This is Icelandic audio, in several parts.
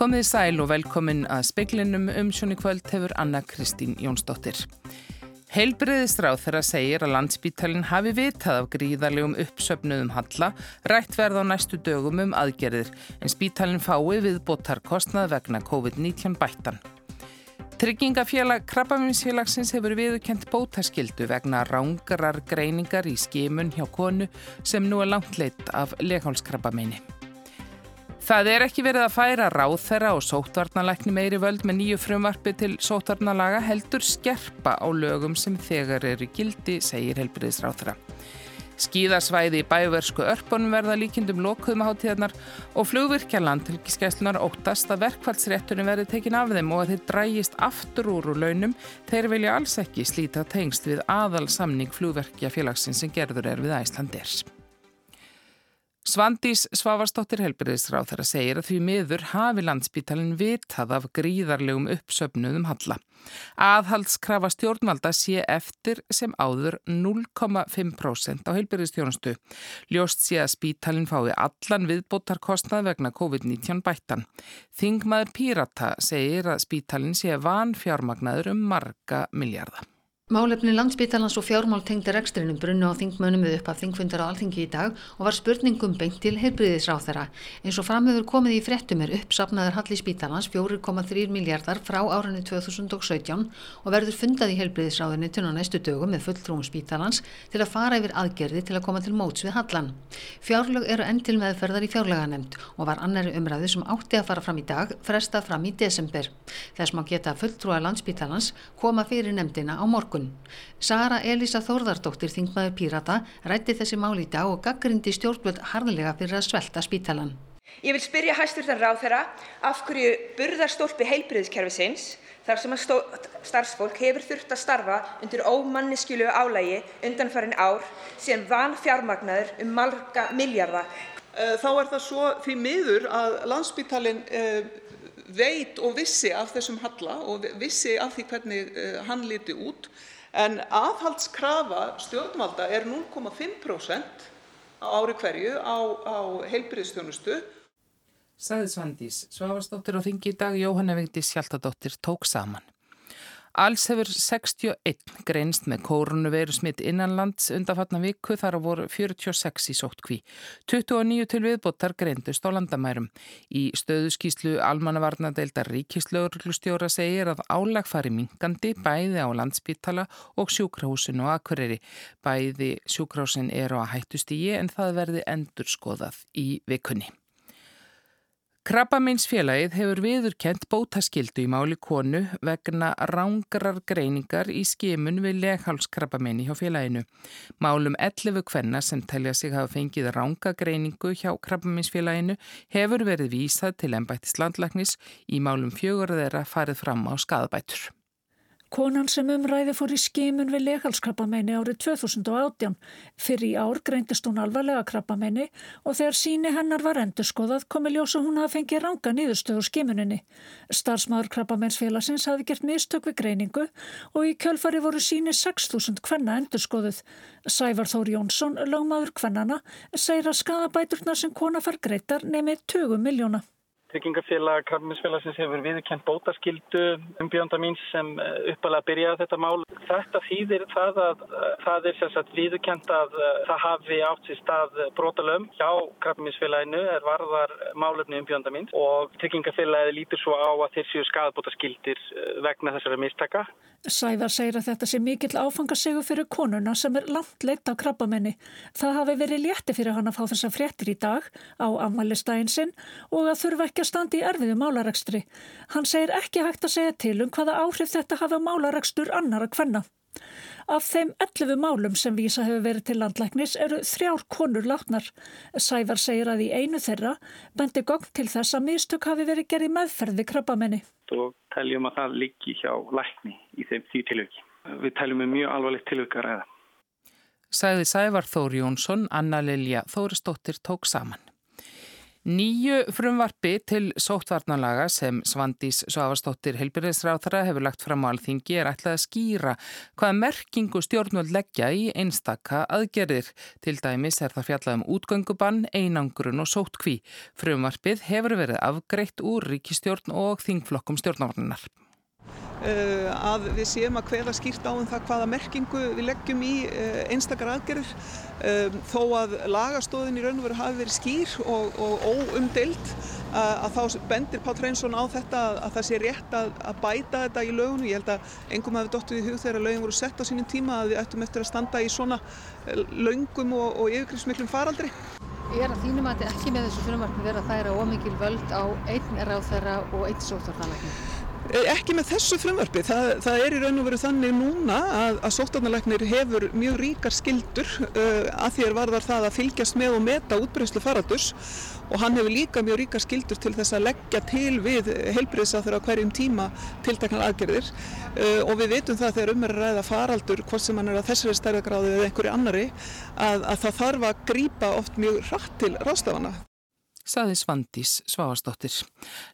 Komið sæl og velkomin að speiklinum um sjónu kvöld hefur Anna Kristín Jónsdóttir. Heilbriðistráð þeirra segir að landsbítalinn hafi vitað af gríðarlegum uppsöfnuðum halla, rætt verð á næstu dögum um aðgerðir, en spítalinn fái við botar kostnað vegna COVID-19 bættan. Tryggingafélag Krabbaminsfélagsins hefur viðkent bótaskildu vegna rángarar greiningar í skimun hjá konu sem nú er langt leitt af leghálskrabbameini. Það er ekki verið að færa ráþæra og sótvarnalækni meiri völd með nýju frumvarfi til sótvarnalaga heldur skerpa á lögum sem þegar eru gildi, segir helbriðisráþæra. Skíðasvæði í bæversku örpunum verða líkindum lokuðum hátíðarnar og flugvirkja landhelgiskeslunar óttast að verkfallsréttunum verði tekin af þeim og að þeir drægist aftur úr úr launum þeir vilja alls ekki slíta tengst við aðal samning flugverkja félagsins sem gerður er við Æslanders. Svandís Svavarsdóttir helbriðisráð þeirra segir að því miður hafi landsbítalinn vitað af gríðarlegum uppsöfnuðum halla. Aðhaldskrafa stjórnvalda sé eftir sem áður 0,5% á helbriðistjónustu. Ljóst sé að spítalinn fái allan viðbótarkostnað vegna COVID-19 bættan. Þingmaður Pírata segir að spítalinn sé van fjármagnaður um marga miljardar. Málefni landsbítalans og fjármál tengdir ekstrinum brunnu á þingmönum við upp af þingfundar á alþingi í dag og var spurningum beint til heilbriðisráð þeirra. Eins og framhefur komið í fréttum er uppsapnaður Halli spítalans 4,3 miljardar frá árunni 2017 og verður fundað í heilbriðisráðinni til á næstu dögum með fulltrúum spítalans til að fara yfir aðgerði til að koma til móts við Hallan. Fjárlög eru enn til meðferðar í fjárlöganemnd og var annari umræði sem átti að fara fram í dag fresta fram í desember. Þess má geta fulltrúa landsbítalans koma fyrir nefndina á morgun morgun. Sara Elisa Þórðardóttir, þingmaður Pírata, rætti þessi mál í dag og gaggrindi stjórnvöld harðlega fyrir að svelta spítalan. Ég vil spyrja hæsturðan ráð þeirra af hverju burðarstólpi heilbriðiskerfisins þar sem að starfsfólk hefur þurft að starfa undir ómanniskjölu álægi undanfærin ár sem van fjármagnaður um marga miljarda. Eh, þá er það svo því miður að landsbítalinn eh, veit og vissi af þessum halla og vissi af því hvernig eh, hann líti út en aðhaldskrafa stjórnvalda er 0,5% á ári hverju á, á heilbriðstjónustu. Saði Svandís, Svavarsdóttir og þingi í dag Jóhanna Vigdís Hjaltadóttir tók saman. Alls hefur 61 greinst með kórunuveiru smitt innanlands undanfatna viku þar á voru 46 í sóttkví. 29 til viðbóttar greindust á landamærum. Í stöðuskíslu almannavarnadeildar ríkislauglustjóra segir að álag fari minkandi bæði á landsbítala og sjúkrahúsinu og akkureri. Bæði sjúkrahúsin eru að hættust í ég en það verði endur skoðað í vikunni. Krabbameinsfélagið hefur viðurkent bótaskildu í máli konu vegna rángarar greiningar í skimun við leghálskrabbameini hjá félaginu. Málum 11 kvenna sem telja sig hafa fengið rángagreiningu hjá krabbameinsfélaginu hefur verið vísað til ennbættis landlagnis í málum fjögur þeirra farið fram á skadabætur. Konan sem umræði fór í skimun við legalskrabbameini árið 2018. Fyrir í ár greindist hún alvarlega krabbameini og þegar síni hennar var endurskoðað komi ljósa hún að fengi ranga nýðustöðu skimuninni. Starsmaður krabbameinsfélagsins hafi gert mistök við greiningu og í kjölfari voru síni 6.000 kvenna endurskoðuð. Sævar Þóri Jónsson, lögmaður kvennana, segir að skadabæturna sem kona far greitar nefnir 20 miljóna. Tryggingafélag Krabbaminsfélagsins hefur viðkent bótaskildu umbjönda mín sem eh, uppalega byrjaði þetta mál. Þetta þýðir það að eh, það er sérsagt viðkent að eh, það hafi átt sér stað brotalöfum hjá Krabbaminsfélaginu er varðar málefni umbjönda mín og Tryggingafélagi lítur svo á að þeir séu skadbótaskildir vegna þessara mistaka. Sævar segir að þetta sé mikill áfangasegu fyrir konuna sem er langt leitt á krabbamenni. Það hafi verið létti fyrir hann að fá þessa fréttir í dag á afmælistægin að standa í erfiðu málarekstri. Hann segir ekki hægt að segja til um hvaða áhrif þetta hafa málarekstur annar að hvenna. Af þeim 11 málum sem vísa hefur verið til landlæknis eru þrjár konur látnar. Sævar segir að í einu þeirra bendi gogn til þess að mistök hafi verið gerði meðferði krabbamenni og teljum að það liggi hjá lækni í þeim því tilöki. Við teljum með mjög alvarlegt tilökar eða. Sæði Sævar Þóri Jónsson, Anna Lilja Þóristóttir tók saman. Nýju frumvarpi til sóttvarnalaga sem Svandís Svavastóttir heilbyrðisráþara hefur lagt fram á alþingi er ætlað að skýra hvaða merkingu stjórnvöld leggja í einstaka aðgerðir. Til dæmis er það fjallað um útgöngubann, einangrun og sóttkví. Frumvarpið hefur verið afgreitt úr ríkistjórn og þingflokkum stjórnvarnar. Eh, að við séum að hveða skýrt á um það hvaða merkingu við leggjum í eh, einstakar aðgerðir eh, þó að lagastóðin í raun og veru hafi verið skýr og, og óumdeild að þá bendir Pál Hreinsson á þetta að, að það sé rétt að, að bæta þetta í lögunu. Ég held að engum hafi dottuð í hug þegar lögin voru sett á sínum tíma að við ættum eftir að standa í svona löngum og, og yfirgrifsmiklum faraldri. Ég er að þínum að þetta ekki með þessu frumarkni verið að færa ómikil völd á einn ráð þeirra og einn sótvartalækni. Eh, ekki með þessu frumvarpi. Það, það er í raun og veru þannig núna að, að sóttarnalegnir hefur mjög ríkar skildur uh, að því er varðar það að fylgjast með og meta útbreyslu faradurs og hann hefur líka mjög ríkar skildur til þess að leggja til við heilbreyðsáþur á hverjum tíma tilteknar aðgerðir. Uh, og við veitum það þegar um er að ræða faraldur hvort sem hann er að þessari stærðagráði eða einhverju annari að, að það þarf að grýpa oft mjög rætt til rástafana saði Svandís Svavastóttir.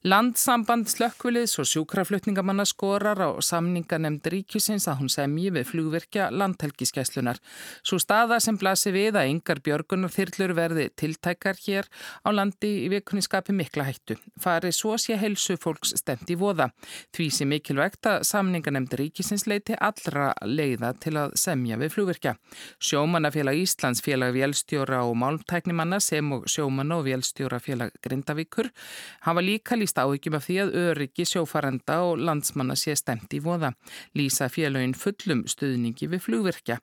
Landsamband slökkviliðs og sjúkraflutningamanna skorar á samninganemnd ríkisins að hún semji við flugverkja landhelgiskeslunar. Svo staða sem blasi við að yngar björgunar þyrlur verði tiltækar hér á landi í vikunni skapi mikla hættu. Fari svo sé helsu fólks stemt í voða. Því sem mikilvægt að samninganemnd ríkisins leiti allra leiða til að semja við flugverkja. Sjómanafélag Íslands félag vélstjóra og málmtæknimanna sem og sjómanna og vélstjóra félag Grindavíkur hafa líka líst áhyggjum af því að öryggi sjófarenda og landsmanna sé stemt í voða. Lýsa félagin fullum stuðningi við flugverkja.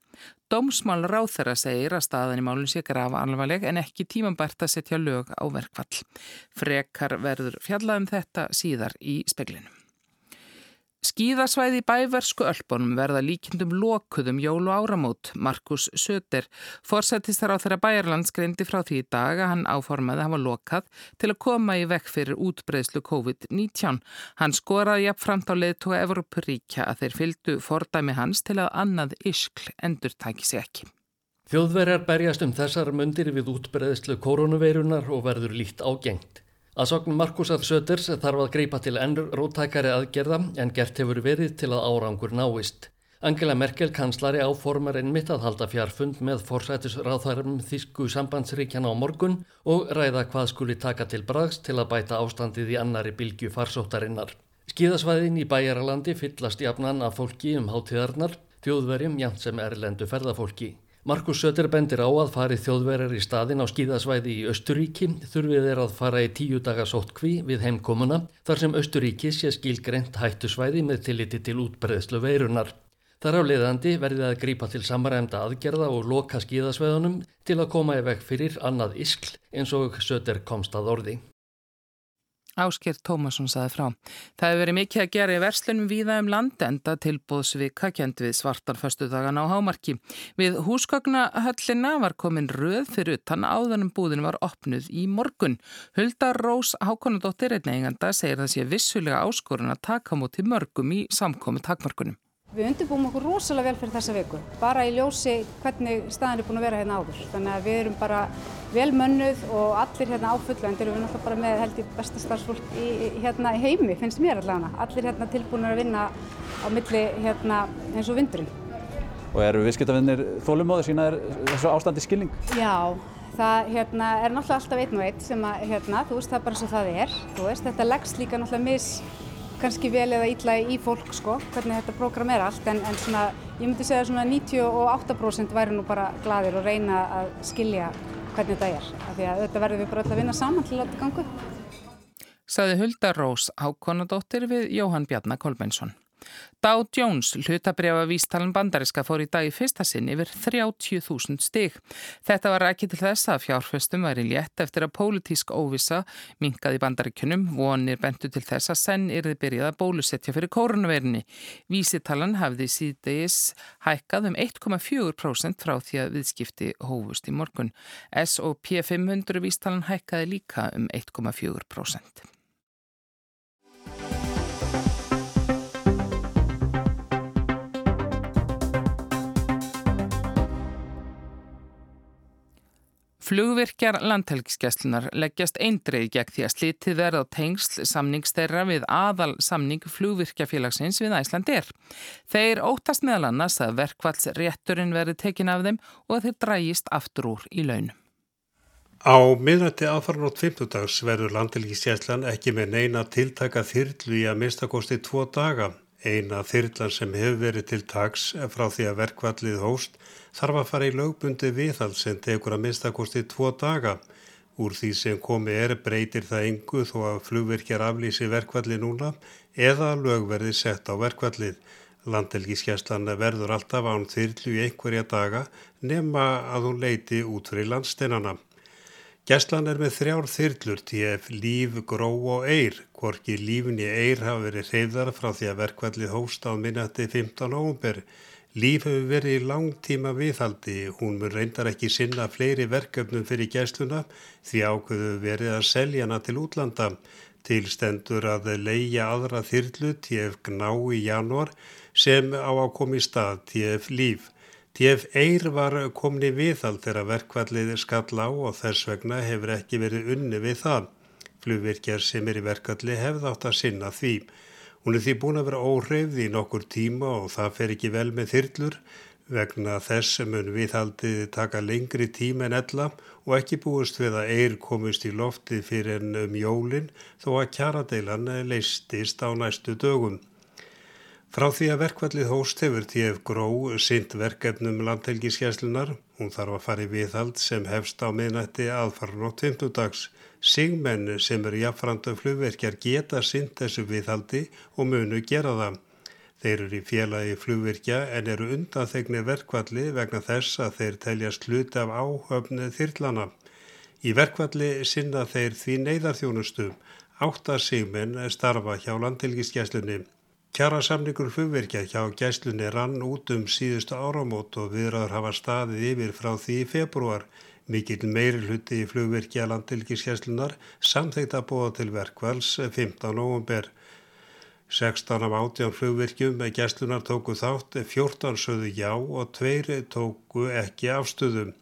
Dómsmál ráþara segir að staðan í málun sé grafa alvarleg en ekki tímambært að setja lög á verkvall. Frekar verður fjallað um þetta síðar í speklinum. Skíðasvæði bæversku öllbónum verða líkindum lokuðum jól og áramót. Markus Söder, forsættistar á þeirra bæjarlands, greindi frá því í dag að hann áformaði að hafa lokað til að koma í vekk fyrir útbreyslu COVID-19. Hann skoraði jafnframt á leðtóa Evropuríkja að þeir fylgdu fordæmi hans til að annað yskl endur tæki sér ekki. Þjóðverjar berjast um þessar mundir við útbreyslu koronaveirunar og verður lít ágengt. Að sogn Markusar Söders þarf að greipa til ennur rótækari aðgerða en gert hefur verið til að árangur náist. Angela Merkel kanslari áformar einmitt að halda fjarfund með forsætisráðhærum Þísku sambandsríkjana á morgun og ræða hvað skuli taka til braðs til að bæta ástandið í annari bylgju farsóttarinnar. Skíðasvæðin í bæjaralandi fyllast jafnan af fólki um hátíðarnar, þjóðverjum jæmt sem erlendu ferðafólki. Markus Söder bendir á að farið þjóðverjar í staðin á skíðasvæði í Östuríki þurfið er að fara í tíu daga sótt kví við heimkomuna þar sem Östuríki sé skilgreynt hættusvæði með tilliti til útbreðslu veirunar. Þar á leiðandi verðið að grípa til samaræmda aðgerða og loka skíðasvæðunum til að koma í veg fyrir annað iskl eins og Söder komst að orði. Ásker Tómasson saði frá. Það hefur verið mikið að gera í verslunum víða um landenda tilbúðsvika kent við svartan föstudagan á hámarki. Við húsgagnahöllina var komin röð fyrir utan áðanum búðin var opnuð í morgun. Hulda Rós Hákonadóttir einneiganda segir það sé vissulega áskorun að taka múti mörgum í samkomi takmörgunum. Við undirbúum okkur rosalega vel fyrir þessa viku, bara í ljósi hvernig staðin er búin að vera hérna áður. Þannig að við erum bara vel mönnuð og allir hérna áfullu, en erum við náttúrulega bara með held í besta starfsfólk í, hérna í heimi, finnst mér allavega. Allir hérna tilbúin að vinna á milli hérna eins og vindurinn. Og eru viðskiptavinnir þólumóður sína þessu ástandi skilning? Já, það hérna, er náttúrulega alltaf einn og einn sem að, hérna, þú veist það bara svo það er. Veist, þetta leggst líka náttúrulega mis kannski vel eða ítla í fólk sko, hvernig þetta prógram er allt en, en svona, ég myndi segja svona 98% væri nú bara gladir og reyna að skilja hvernig þetta er. Af því að þetta verður við bara öll að vinna saman til þetta gangu. Saði Hulda Rós Hákonadóttir við Jóhann Bjarnar Kolbensson. Dow Jones, hlutabrjáfa vístalan bandariska, fór í dag í fyrsta sinn yfir 30.000 stig. Þetta var ekki til þess að fjárföstum væri létt eftir að pólitísk óvisa minkaði bandarikunum, vonir bentu til þess að senn yrði byrjað að bólusetja fyrir kórunverðinni. Vísitalan hafði síðdeis hækkað um 1,4% frá því að viðskipti hófust í morgun. S&P 500 vístalan hækkaði líka um 1,4%. Flugvirkjar landhelgiskeslunar leggjast eindreið gegn því að slitið verða tengsl samningsteirra við aðal samning flugvirkjafélagsins við Æslandir. Þeir óttast meðal annars að verkvalls verði tekin af þeim og að þeir drægist aftur úr í launum. Á miðnætti aðfarnótt 15 dags verður landhelgiskeslan ekki með neina tiltaka þyrlu í að mistakosti tvo daga. Eina þyrlan sem hefur verið til tags frá því að verkvallið hóst þarf að fara í lögbundi viðhald sem tekur að mistakosti tvo daga. Úr því sem komi er breytir það engu þó að flugverkjar aflýsi verkvallið núna eða lög verði sett á verkvallið. Landhelgiskeslan verður alltaf án þyrlu í einhverja daga nema að hún leiti út fyrir landsteinana. Gæslan er með þrjár þyrlur TF Líf, Gró og Eyr. Hvorki lífinni Eyr hafa verið hreyðar frá því að verkvallið hósta á minnati 15. óumber. Líf hefur verið í langtíma viðhaldi. Hún mun reyndar ekki sinna fleiri verkefnum fyrir gæsluna því ákveðu verið að selja hana til útlanda. Tilstendur að leia aðra þyrlu TF Gná í janúar sem á að komi stað TF Líf. TF Eir var komni viðhald þegar verkvallið skall á og þess vegna hefur ekki verið unni við það. Flugvirkjar sem er í verkvalli hefði átt að sinna því. Hún er því búin að vera óhreyfði í nokkur tíma og það fer ekki vel með þyrlur vegna þess mun viðhaldið taka lengri tíma en ella og ekki búist við að Eir komist í lofti fyrir en um jólinn þó að kjaradeilan leistist á næstu dögum. Frá því að verkvallið hóst hefur TF Gró synd verkefnum landhelgiskeslunar. Hún þarf að fara í viðhald sem hefst á miðnætti aðfarn og 20 dags. Sigmenn sem eru jafnframtöf flugverkjar geta synd þessu viðhaldi og munu gera það. Þeir eru í félagi flugverkja en eru undanþegni verkvalli vegna þess að þeir teljast hluti af áhöfnu þyrlana. Í verkvalli sinna þeir því neyðarþjónustum. Átta sigmenn starfa hjá landhelgiskeslunin. Kjarasamningur flugverkja hjá gæslunni rann út um síðustu áramót og viðraður hafa staðið yfir frá því í februar. Mikill meiri hluti í flugverkja landilgiskeslunar samþeitt að búa til verkvals 15. november. 16 af 18 flugverkjum með gæslunar tóku þátt, 14 sögðu já og 2 tóku ekki afstöðum.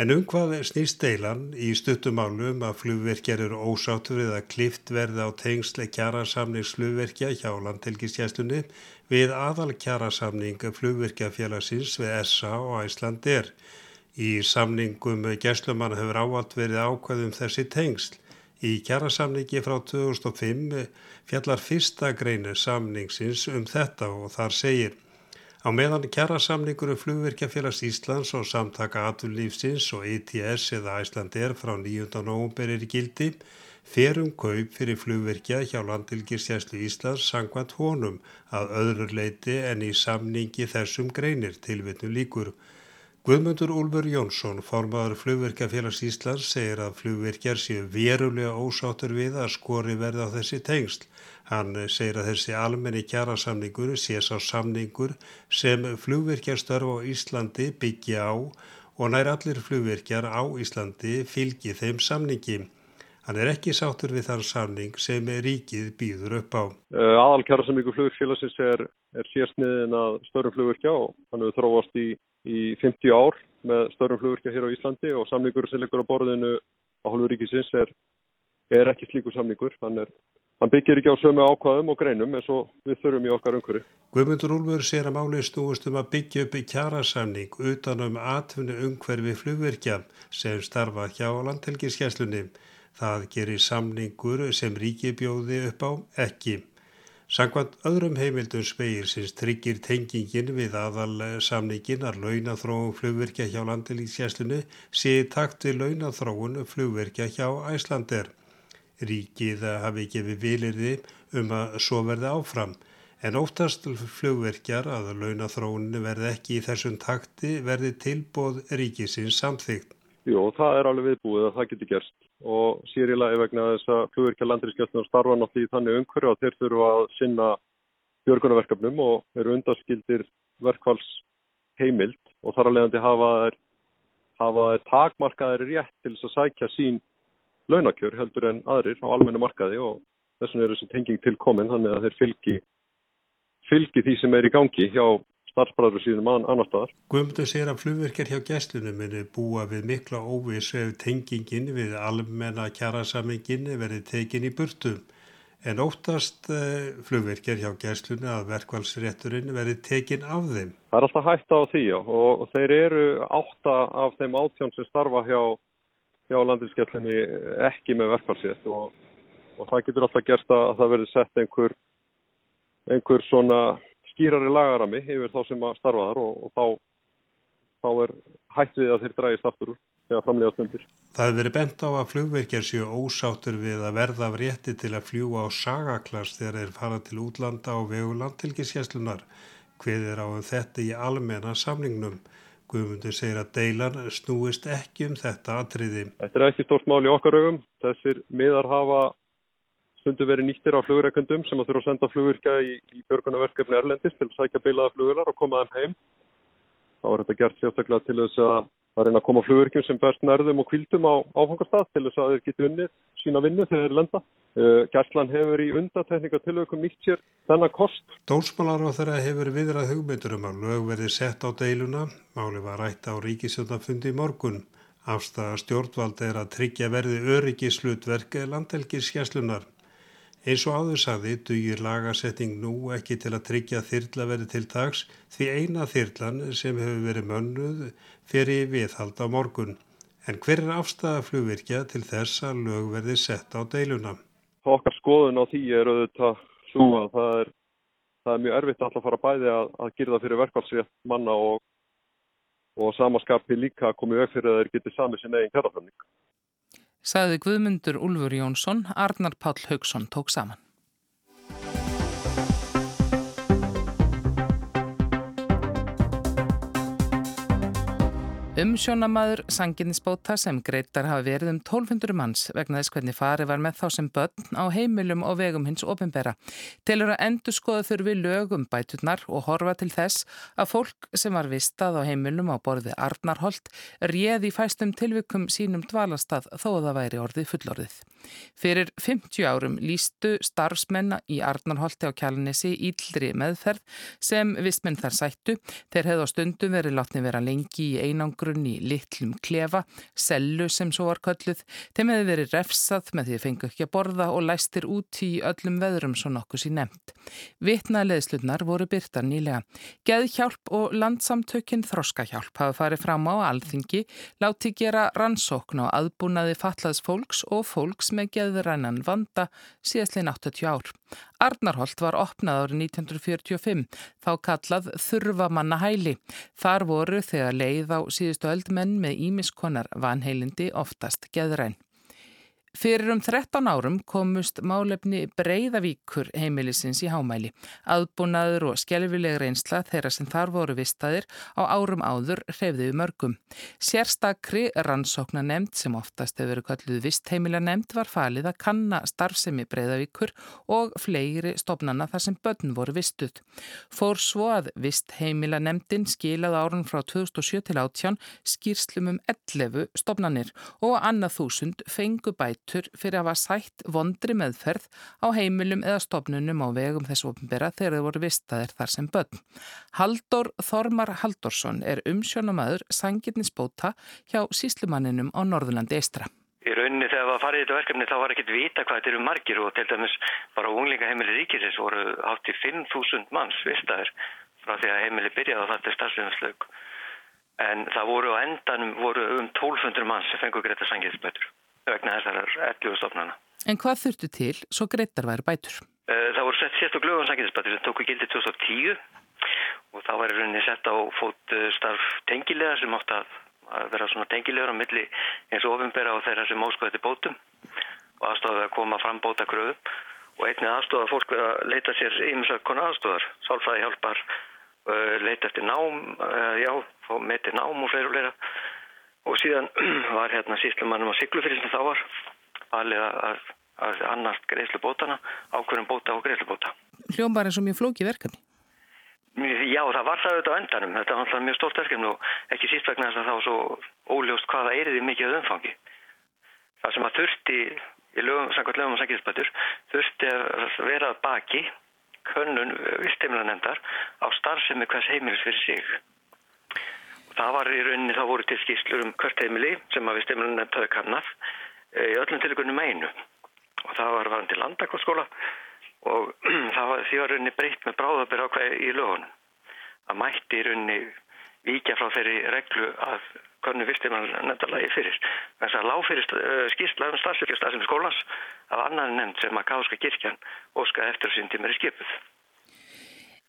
En um hvað snýst deilan í stuttumálum að flugverkjar eru ósáttur að klift verði á tengsle kjarasamnings flugverkja hjá landhelgiskjæstunni við aðal kjarasamning flugverkjafélagsins við SA og Æslandir. Í samningum gæslumann hefur ávalt verið ákvæðum þessi tengsl. Í kjarasamningi frá 2005 fjallar fyrsta greinu samningsins um þetta og þar segir Á meðan kjærasamningur um flugverkjafélags Íslands og samtaka aturlífsins og ETS eða Æslandir frá 9. nógumber er gildi ferum kaup fyrir flugverkja hjá landilgirsjæslu Íslands sangvænt honum að öðru leiti en í samningi þessum greinir tilvitnu líkur. Guðmundur Úlfur Jónsson, formadur flugverkjafélags Íslands, segir að flugverkjar séu verulega ósáttur við að skori verða á þessi tengsl Hann segir að þessi almenni kjærasamningur sé sá samningur sem flugvirkjarstörf á Íslandi byggja á og nær allir flugvirkjar á Íslandi fylgi þeim samningi. Hann er ekki sáttur við þann samning sem ríkið býður upp á. Eh, aðal kjærasamningur flugvirkjarfélagsins er, er sérsniðin að störum flugvirkja og hann hefur þróast í, í 50 ár með störum flugvirkja hér á Íslandi og samningur sem liggur á borðinu á hálfur ríkisins er, er ekki slíku samningur. Hann er Hann byggir ekki á sömu ákvaðum og greinum eins og við þurfum í okkar umhverju. Guðmundur Úlfur sér að máli stúist um að byggja upp í kjærasamning utan um atvinni umhverfi flugverkja sem starfa hjá landhelgiskesslunni. Það gerir samningur sem ríki bjóði upp á ekki. Sankvæmt öðrum heimildum speir sinns tryggir tengingin við aðal samningin að launathróun flugverkja hjá landhelgiskesslunni sé takt við launathróun flugverkja hjá Æslander ríkið hafi gefið vilirði um að svo verði áfram. En óttast flugverkjar að launathróunni verði ekki í þessum takti verði tilbóð ríkisins samþygt. Jú, það er alveg viðbúið að það geti gerst og lagi vegna þess að flugverkjar landriðskjöldnum starfa náttúrulega í þannig umhverju að þeir þurfa að sinna björgunarverkefnum og eru undaskildir verkvals heimild og þar að leiðandi hafa þær, hafa þær takmarkaðir rétt til þess að sækja sín launakjör heldur en aðrir á almennu markaði og þess vegna er þessi tenging til komin þannig að þeir fylgi, fylgi því sem er í gangi hjá starfsbræður sínum annar staðar. Guðmundur segir að flugverkjar hjá gæslunum muni búa við mikla óvissu ef tengingin við almenna kjærasamingin verið tekin í burtu. En óttast uh, flugverkjar hjá gæslunum að verkvælsrétturinn verið tekin af þeim. Það er alltaf hægt á því og þeir eru átta af þeim átjón sem starfa hjá, hjá landinskjallunni ekki með verkvælsrétt og, og það getur alltaf gerst að það verið sett einhver, einhver svona skýrari lagarami yfir þá sem að starfa þar og, og þá, þá er hætt við að þeir drægist aftur úr þegar framlega stundir. Það hefur verið bent á að flugverkjar séu ósáttur við að verða af rétti til að fljúa á sagaklast þegar þeir fara til útlanda á vegu landtilgisjæslunar. Hvið er á um þetta í almenna samningnum? Guðmundur segir að deilan snúist ekki um þetta atriði. Þetta er ekki stórt mál í okkar augum. Þessir miðar hafa stundu verið nýttir á flugurreikundum sem að þurfa að senda flugurka í, í björgunarverkefni Erlendis til að sækja beilaða flugular og koma þeim heim. Þá er þetta gert sérstaklega til þess að að reyna að koma flugurkjum sem best nærðum og kvildum á áfangastað til þess að þeir geti unnið sína vinnu þegar þeir lenda. Uh, Gæslan hefur í undatekningatilökum nýtt sér þennan kost. Dómsmálar á þeirra hefur viðrað hugmyndur um að lög verði sett á deiluna. Máli var rætt á ríkisjónafundi í morgun. Afstæða stjórnvald er að tryggja verði öryggislutverk landelgiskjæslunar. Eins og áður saði dugir lagasetting nú ekki til að tryggja þyrla verið til dags því eina þyrlan sem hefur verið mönnuð fyrir viðhald á morgun. En hver er afstæða flugvirkja til þess að lög verði sett á deiluna? Okkar skoðun á því er auðvitað svo að það er, það er mjög erfitt alltaf að fara bæði að, að það fyrir verkvælsrétt manna og, og samaskapi líka að koma í veg fyrir að þeir geti samið sin eigin kæraflöfning sagði Guðmundur Úlfur Jónsson, Arnar Páll Haugsson tók saman. Umsjónamaður sanginnisbóta sem greitar hafa verið um 1200 manns vegna þess hvernig fari var með þá sem börn á heimilum og vegum hins ofinbera. Tilur að endur skoða þurfi lögum bæturnar og horfa til þess að fólk sem var vistað á heimilum á borði Arnarholt réði fæstum tilvikum sínum dvalastað þó að það væri orðið fullorðið. Fyrir 50 árum lístu starfsmenna í Arnarholti á kjálnesi íldri meðferð sem vistmenn þar sættu. Þeir hefðu á stundum verið látni vera lengi í einang einangrun í litlum klefa, sellu sem svo var kölluð, þeim hefði verið refsað með því að fengu ekki að borða og læstir út í öllum veðrum svo nokkuð sín nefnt. Vitnaleðslutnar voru byrta nýlega. Geðhjálp og landsamtökinn Þroskahjálp hafa farið fram á alþingi, láti gera rannsókn á aðbúnaði fatlaðs fólks og fólks með geðrænan vanda síðastlein 80 ár. Arnarholt var opnað árið 1945, þá kallað þurfamanna hæli. Þar voru þegar leið á síðustu öldmenn með ímiskonar vanheilindi oftast geðræn. Fyrir um 13 árum komust málefni Breiðavíkur heimilisins í hámæli. Aðbúnaður og skjálfileg reynsla þeirra sem þar voru vistaðir á árum áður hreyfðiðu mörgum. Sérstakri rannsóknar nefnd sem oftast hefur verið kalluð vistheimila nefnd var falið að kanna starfsemi Breiðavíkur og fleiri stopnana þar sem börn voru vistuð. Fór svo að vistheimila nefndin skilað árun frá 2007 til 18 skýrslum um 11 stopnanir og annað þúsund fengu bæt bætur fyrir að hafa sætt vondri meðferð á heimilum eða stopnunum á vegum þess ofinbera þegar þau voru vistaðir þar sem börn. Haldur Þormar Haldursson er umsjónamaður sangirnisbóta hjá síslumanninum á Norðurlandi Eistra. Í rauninni þegar það farið þetta verkefni þá var ekkert vita hvað þetta eru margir og til dæmis bara unglingaheimili ríkisins voru hátt í 5.000 manns vistaðir frá því að heimili byrjaði og þetta starfsefnslaug. En það voru á endanum voru um 1200 manns sem fengur greita sangiðsbætur vegna þessar 11 stofnana. En hvað þurftu til svo greitar væri bætur? Eh, það voru sett sérst og glöðan sangiðsbætur sem tóku gildi 2010 og þá var í rauninni sett á fót eh, starf tengilega sem átt að vera svona tengilegur á milli eins og ofinbera og þeirra sem óskoði til bótum og aðstofið að koma fram bóta kröðu og einnig aðstofað fólk að leita sér ímsa konar aðstofar, sálfræði hjálpar, eh, leita eftir nám, já, meiti nám og fleira og fleira og síðan var hérna síslumannum á Siglufyrði sem þá var valið að, að annast greiðslubótana ákveðum bóta og greiðslubóta Hljómbar eins og mjög flóki verkefni. Já, það var það auðvitað á endanum. Þetta var mjög stórt verkefni og ekki síst vegna þess að það var svo óljóst hvaða eiriði mikið umfangi. Það sem að þurfti í lögum, samkvæmt lögum og sangiðspætur þurfti að vera baki könnun vistheimilanendar á starfsemi hvers heimilis fyrir sig. Það var í rauninni, þá voru til skýslur um hvert heimili sem að vistheimilanend höfðu kannaf eh, í öllum tilgunum einu. Og það var varandi landakostskóla og var, því var rauninni breytt með bráðabir ákveði í lögunum. Það mætti í rauninni víkja frá þeirri reglu að konu vistimann nefndalagi fyrir. Þess að lág fyrir uh, skýrslaðum starfsfélagstafsum skólans af annan nefnd sem að Káska kirkjan óskaði eftir sín tímur í skipuð.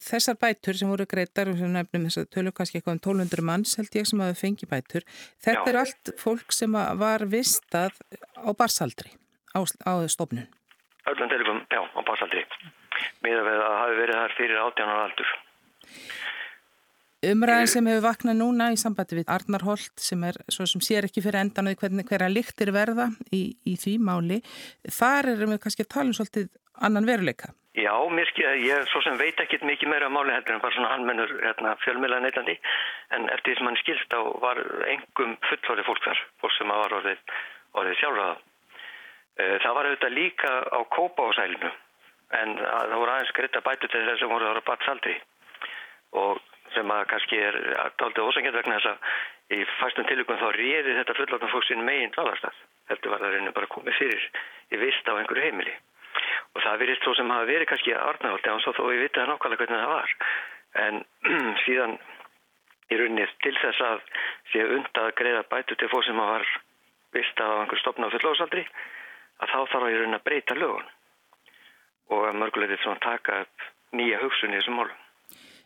Þessar bætur sem voru greitar og sem nefnum þess að tölur kannski eitthvað um 1200 manns held ég sem að þau fengi bætur. Þetta Já. er allt fólk sem var vistað á barsaldri á, á stofnun. Öllum tilum, já, á barsaldri. Miða við að hafi verið þar fyrir 18 ára aldur. Umræðin sem hefur vaknað núna í sambandi við Arnar Holt sem er svo sem sér ekki fyrir endan og hvernig hverja líktir verða í, í því máli, þar erum við kannski að tala um svolítið annan veruleika. Já, mér skilja, ég svo sem veit ekki mikið meira um máli heldur en bara svona hannmennur hérna, fjölmjöla neitlandi en eftir því sem hann skilst á var engum fullorði fólk þar, fólk sem var orðið, orðið sjálfraða. Eh, það var auðvitað líka á kópa á sælinu en það voru aðeins skritta bætu til þess að voru ára batsaldri og sem að kannski er aldrei ósangjönd vegna þess að í fastum tilvíkun þá réði þetta fullokna fólk sín megin dvalarstað. Heldur var það reynir bara komið fyrir í vist á einhverju heimili. Og það verist svo sem hafa verið kannski aðarnavaldi án svo þó ég viti það nákvæmlega hvernig það var. En síðan í rauninni til þess að sé undað að greiða bætu til fólk sem var vist á einhverju stopna á fullóðsaldri að þá þarf í rauninni að breyta lögun og að mörgulegðið svona taka upp nýja hugsun í þessum málum.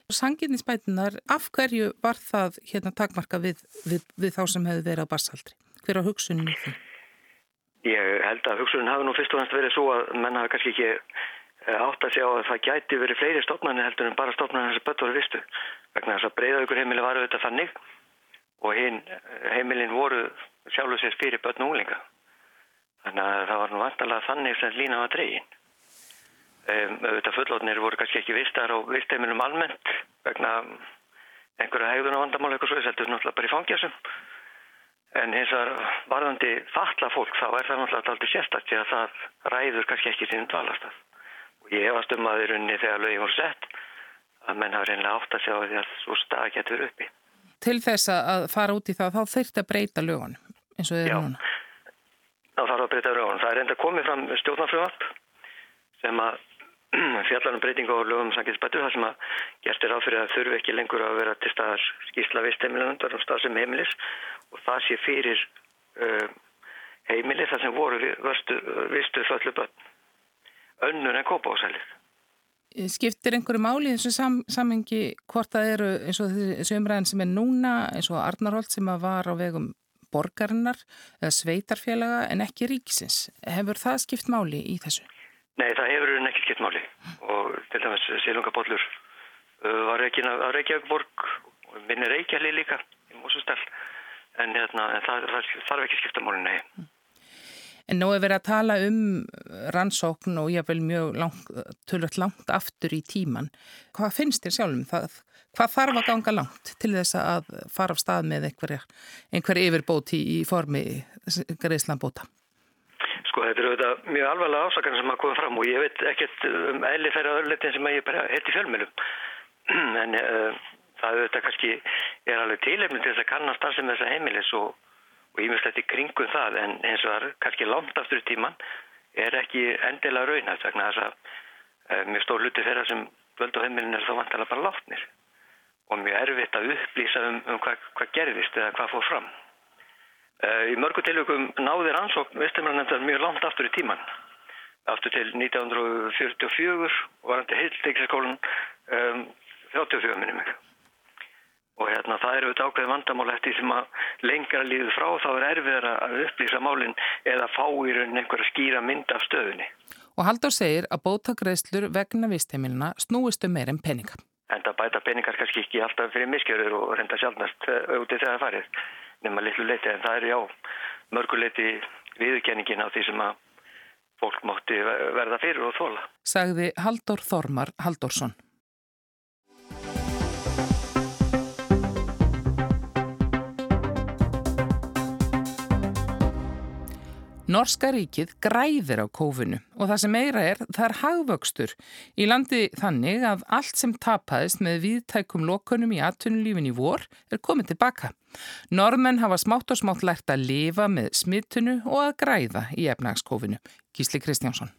Sanginninsbætunar, af hverju var það hérna takmarka við, við, við þá sem hefði verið á barsaldri? Hver á hugsunin í því? Ég held að hugsunin hafi nú fyrst og næst verið svo að menn hafi kannski ekki eh, átt að sjá að það gæti verið fleiri stofnarnir heldur en bara stofnarnir þess að börn voru vistu. Vegna þess að breyðaukur heimili var auðvitað þannig og hinn eh, heimilin voru sjálfur sér fyrir börn og úlinga. Þannig að það var nú vantalega þannig sem lína var dreygin. Um, auðvitað fullotnir voru kannski ekki vistar á vistheimilum almennt vegna einhverja hegðun og vandamál eitthvað svo þetta er náttúrulega bara í fangjasum en hins vegar varðandi fatla fólk þá er það náttúrulega aldrei sérstaklega því að það ræður kannski ekki sínum dvalastað og ég hefast um að í rauninni þegar lögin voru sett að menn hafa reynilega átt að sjá því að svo stað getur uppi. Til þess að fara út í það þá þurft að breyta lögun eins og þið eru núna. Já, þá þarf að breyta lögun það er enda komið fram stjórnarfröðvarp sem að fjallanum breyting á lögum sangiðsbætu þar sem að gert er áfyrir að þurfi ekki lengur að vera til staðar skýrsla vist heimilanundar um stað sem heimilis og það sé fyrir uh, heimili þar sem voru vistu, vistu föllu börn önnur en kópa ásælið. Skiptir einhverju máli í þessu sam, samengi hvort það eru eins og þessu umræðin sem er núna eins og Arnarholt sem að var á vegum borgarinnar eða sveitarfélaga en ekki ríkisins. Hefur það skipt máli í þessu? Nei, það hefur henni ekki skipt máli og til dæmis Silungabollur uh, var ekki að Reykjavíkborg og minni Reykjali líka í Mósustall en, hérna, en það, það þarf ekki skipta máli, nei. En nú er verið að tala um rannsókn og ég vil mjög langt, tölvöld langt aftur í tíman. Hvað finnst þér sjálfum það? Hvað þarf að ganga langt til þess að fara af stað með einhverja, einhverja yfirbóti í formi greiðslanbóta? Sko þetta eru þetta mjög alvarlega ásakarnir sem að koma fram og ég veit ekkert um eðli þeirra öðruleitin sem ég bara heilt í fjölmjölum. en uh, það auðvitað kannski er alveg tilefni til þess að kannast það sem þessa heimilis og, og ég myndst þetta í kringum það en eins og það er kannski langt aftur í tíman er ekki endilega raunætt vegna þess að uh, mjög stór luti þeirra sem völdu heimilin er þá vantilega bara látnir og mjög erfitt að upplýsa um, um hvað, hvað gerðist eða hvað fór fram. Eh, í mörgu tilvægum náði rannsókn Vesturmannendar mjög langt aftur í tíman. Aftur til 1944 og var hann til heilteikliskólan um, 34 minnum mig. Og hérna það eru auðvitað ákveði vandamál eftir sem að lengra líður frá þá er erfiðar að upplýsa málinn eða fá í raunin einhverja skýra mynd af stöðunni. Og Haldur segir að bótagreðslur vegna vistheimilina snúistu meir en peninga. En það bæta peningar kannski ekki alltaf fyrir miskjörður og reynda sjálfnast auðvitað þegar það farið nema litlu leiti en það er já mörguleiti viðkenningin á því sem að fólk mátti verða fyrir og þóla. Sagði Haldur Þormar Haldursson. Norska ríkið græðir á kófinu og það sem meira er, það er hagvöxtur. Í landi þannig að allt sem tapaðist með viðtækum lokunum í atvinnulífin í vor er komið tilbaka. Normenn hafa smátt og smátt lært að lifa með smittunu og að græða í efnagskófinu. Gísli Kristjánsson.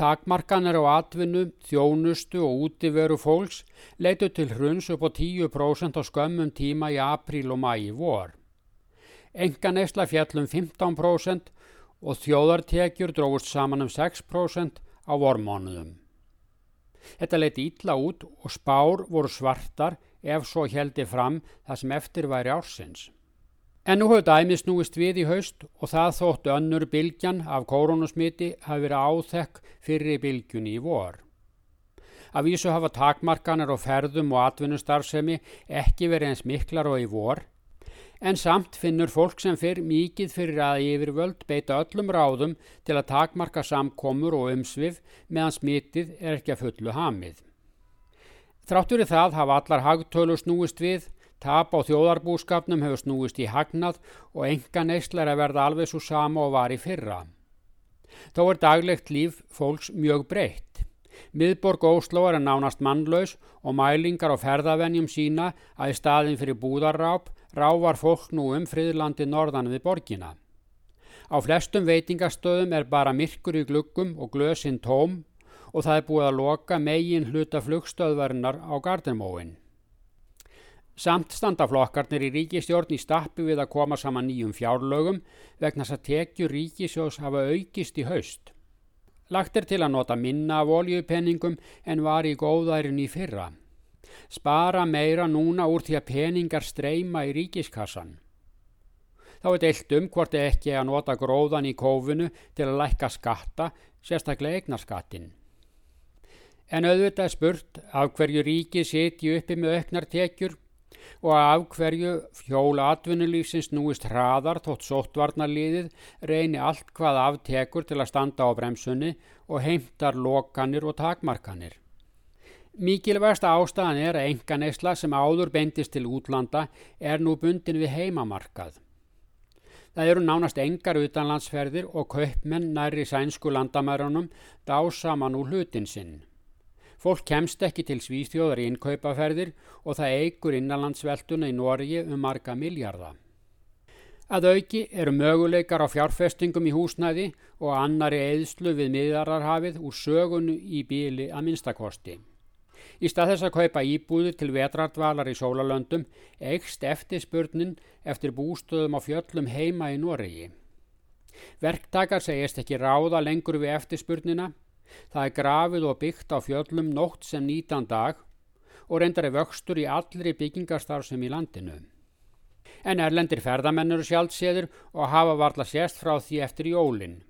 Takmarkanir á atvinnu, þjónustu og útiveru fólks leitu til hruns upp á 10% á skömmum tíma í apríl og mæi vor. Enga neysla fjallum 15% og þjóðartekjur dróðust saman um 6% á vormánuðum. Þetta leiti ítla út og spár voru svartar ef svo heldi fram það sem eftir væri ársins. En nú höfðu dæmi snúist við í haust og það þóttu önnur bylgjan af koronasmiti hafi verið áþekk fyrir bylgjunni í vor. Af vísu hafa takmarkanir og ferðum og atvinnustarfsemi ekki verið eins miklar og í vor en samt finnur fólk sem fyrr mikið fyrir að yfirvöld beita öllum ráðum til að takmarka samkomur og umsvið meðan smitið er ekki að fullu hamið. Þráttur í það hafa allar hagtölu snúist við, tap á þjóðarbúskapnum hefur snúist í hagnað og enga neyslar að verða alveg svo sama og var í fyrra. Þó er daglegt líf fólks mjög breytt. Miðborg Ósló er nánast mannlaus og mælingar á ferðavennjum sína að í staðin fyrir búðarráp rávar fólk nú um friðlandi norðan við borgina. Á flestum veitingastöðum er bara myrkur í gluggum og glösinn tóm og það er búið að loka megin hluta flugstöðvarinnar á Gardermóin. Samt standa flokkarnir í ríkistjórn í stappi við að koma saman nýjum fjárlögum vegna þess að tekjur ríkisjós hafa aukist í haust. Lagt er til að nota minna af oljupenningum en var í góðærin í fyrra spara meira núna úr því að peningar streyma í ríkiskassan. Þá er deilt um hvort ekki að nota gróðan í kófinu til að lækka skatta, sérstaklega eignarskattin. En auðvitað spurt af hverju ríki sitji uppi með auknar tekjur og af hverju fjóla atvinnulífsins núist hraðar þótt sóttvarnarliðið reyni allt hvað aftekur til að standa á bremsunni og heimtar lokanir og takmarkanir. Mikilvægsta ástæðan er að enga neysla sem áður beindist til útlanda er nú bundin við heimamarkað. Það eru nánast engar utanlandsferðir og kaupmenn næri sænsku landamærunum dásaman úr hlutin sinn. Fólk kemst ekki til svíþjóðar í innkaupaferðir og það eigur innanlandsveltuna í Norgi um marga miljarda. Að auki eru möguleikar á fjárfestingum í húsnæði og annari eðslu við miðararhafið úr sögunu í bíli að minnstakosti. Í stað þess að kaupa íbúðir til vetrardvalar í sólalöndum eigst eftirspurnin eftir bústöðum á fjöllum heima í Noregi. Verktakar segist ekki ráða lengur við eftirspurnina. Það er grafið og byggt á fjöllum nótt sem nýtan dag og reyndar er vöxtur í allri byggingarstarfsum í landinu. En erlendir ferðamennur sjálfséður og hafa varla sérst frá því eftir jólinn.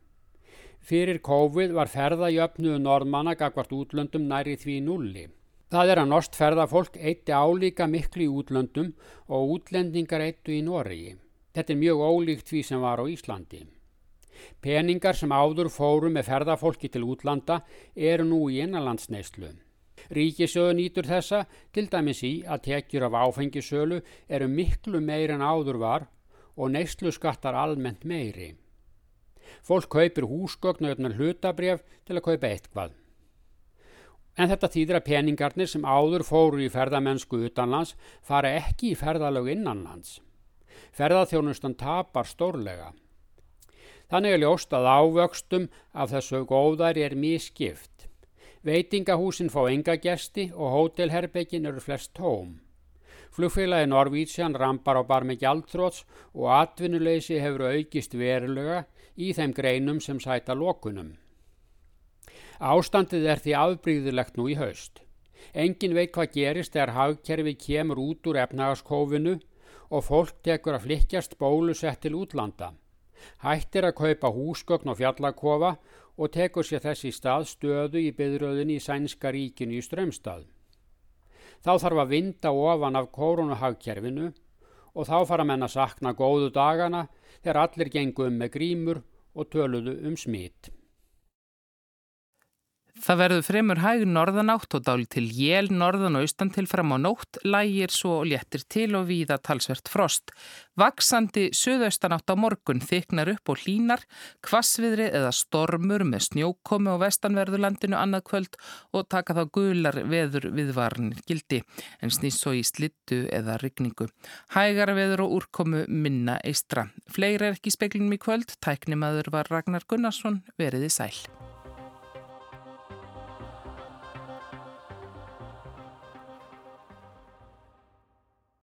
Fyrir COVID var ferðajöfnuðu norðmanna gagvart útlöndum næri því nulli. Það er að norst ferðafólk eitti álíka miklu í útlöndum og útlendingar eittu í Noregi. Þetta er mjög ólíkt því sem var á Íslandi. Peningar sem áður fóru með ferðafólki til útlanda eru nú í innanlandsneislu. Ríkisöðu nýtur þessa til dæmis í að tekjur af áfengisölu eru miklu meir en áður var og neislu skattar almennt meiri. Fólk kaupir húsgögn og hlutabref til að kaupa eitthvað. En þetta þýðir að peningarnir sem áður fóru í ferðamennsku utanlands fara ekki í ferðalög innanlands. Ferðarþjónustan tapar stórlega. Þannig er ljóst að ávöxtum af þessu góðari er miskipt. Veitingahúsin fá enga gesti og hótelherbyggin eru flest tóm. Flugfélagi Norvítsjan rampar á bar með gjaldtróts og atvinnuleysi hefur aukist verulega í þeim greinum sem sæta lókunum. Ástandið er því afbríðilegt nú í haust. Engin veit hvað gerist þegar hagkerfi kemur út úr efnagaskófinu og fólk tekur að flikjast bólusett til útlanda. Hættir að kaupa húsgögn og fjallakofa og tekur sér þessi stað stöðu í byðröðin í Sænska ríkinu í Strömstað. Þá þarf að vinda ofan af koronuhagkerfinu og þá fara menn að sakna góðu dagana þegar allir gengum með grímur og töluðu um smitt. Það verður fremur hæg norðanátt og dáli til jél norðan og austan til fram á nótt, lægir svo og léttir til og víða talsvert frost. Vaksandi söðaustanátt á morgun þyknar upp og hlínar, kvassviðri eða stormur með snjókomi á vestanverðurlandinu annað kvöld og taka þá gular veður viðvarnir gildi, en snýst svo í slittu eða rigningu. Hægara veður og úrkomu minna eistra. Fleiri er ekki speklinum í kvöld, tæknimaður var Ragnar Gunnarsson, veriði sæl.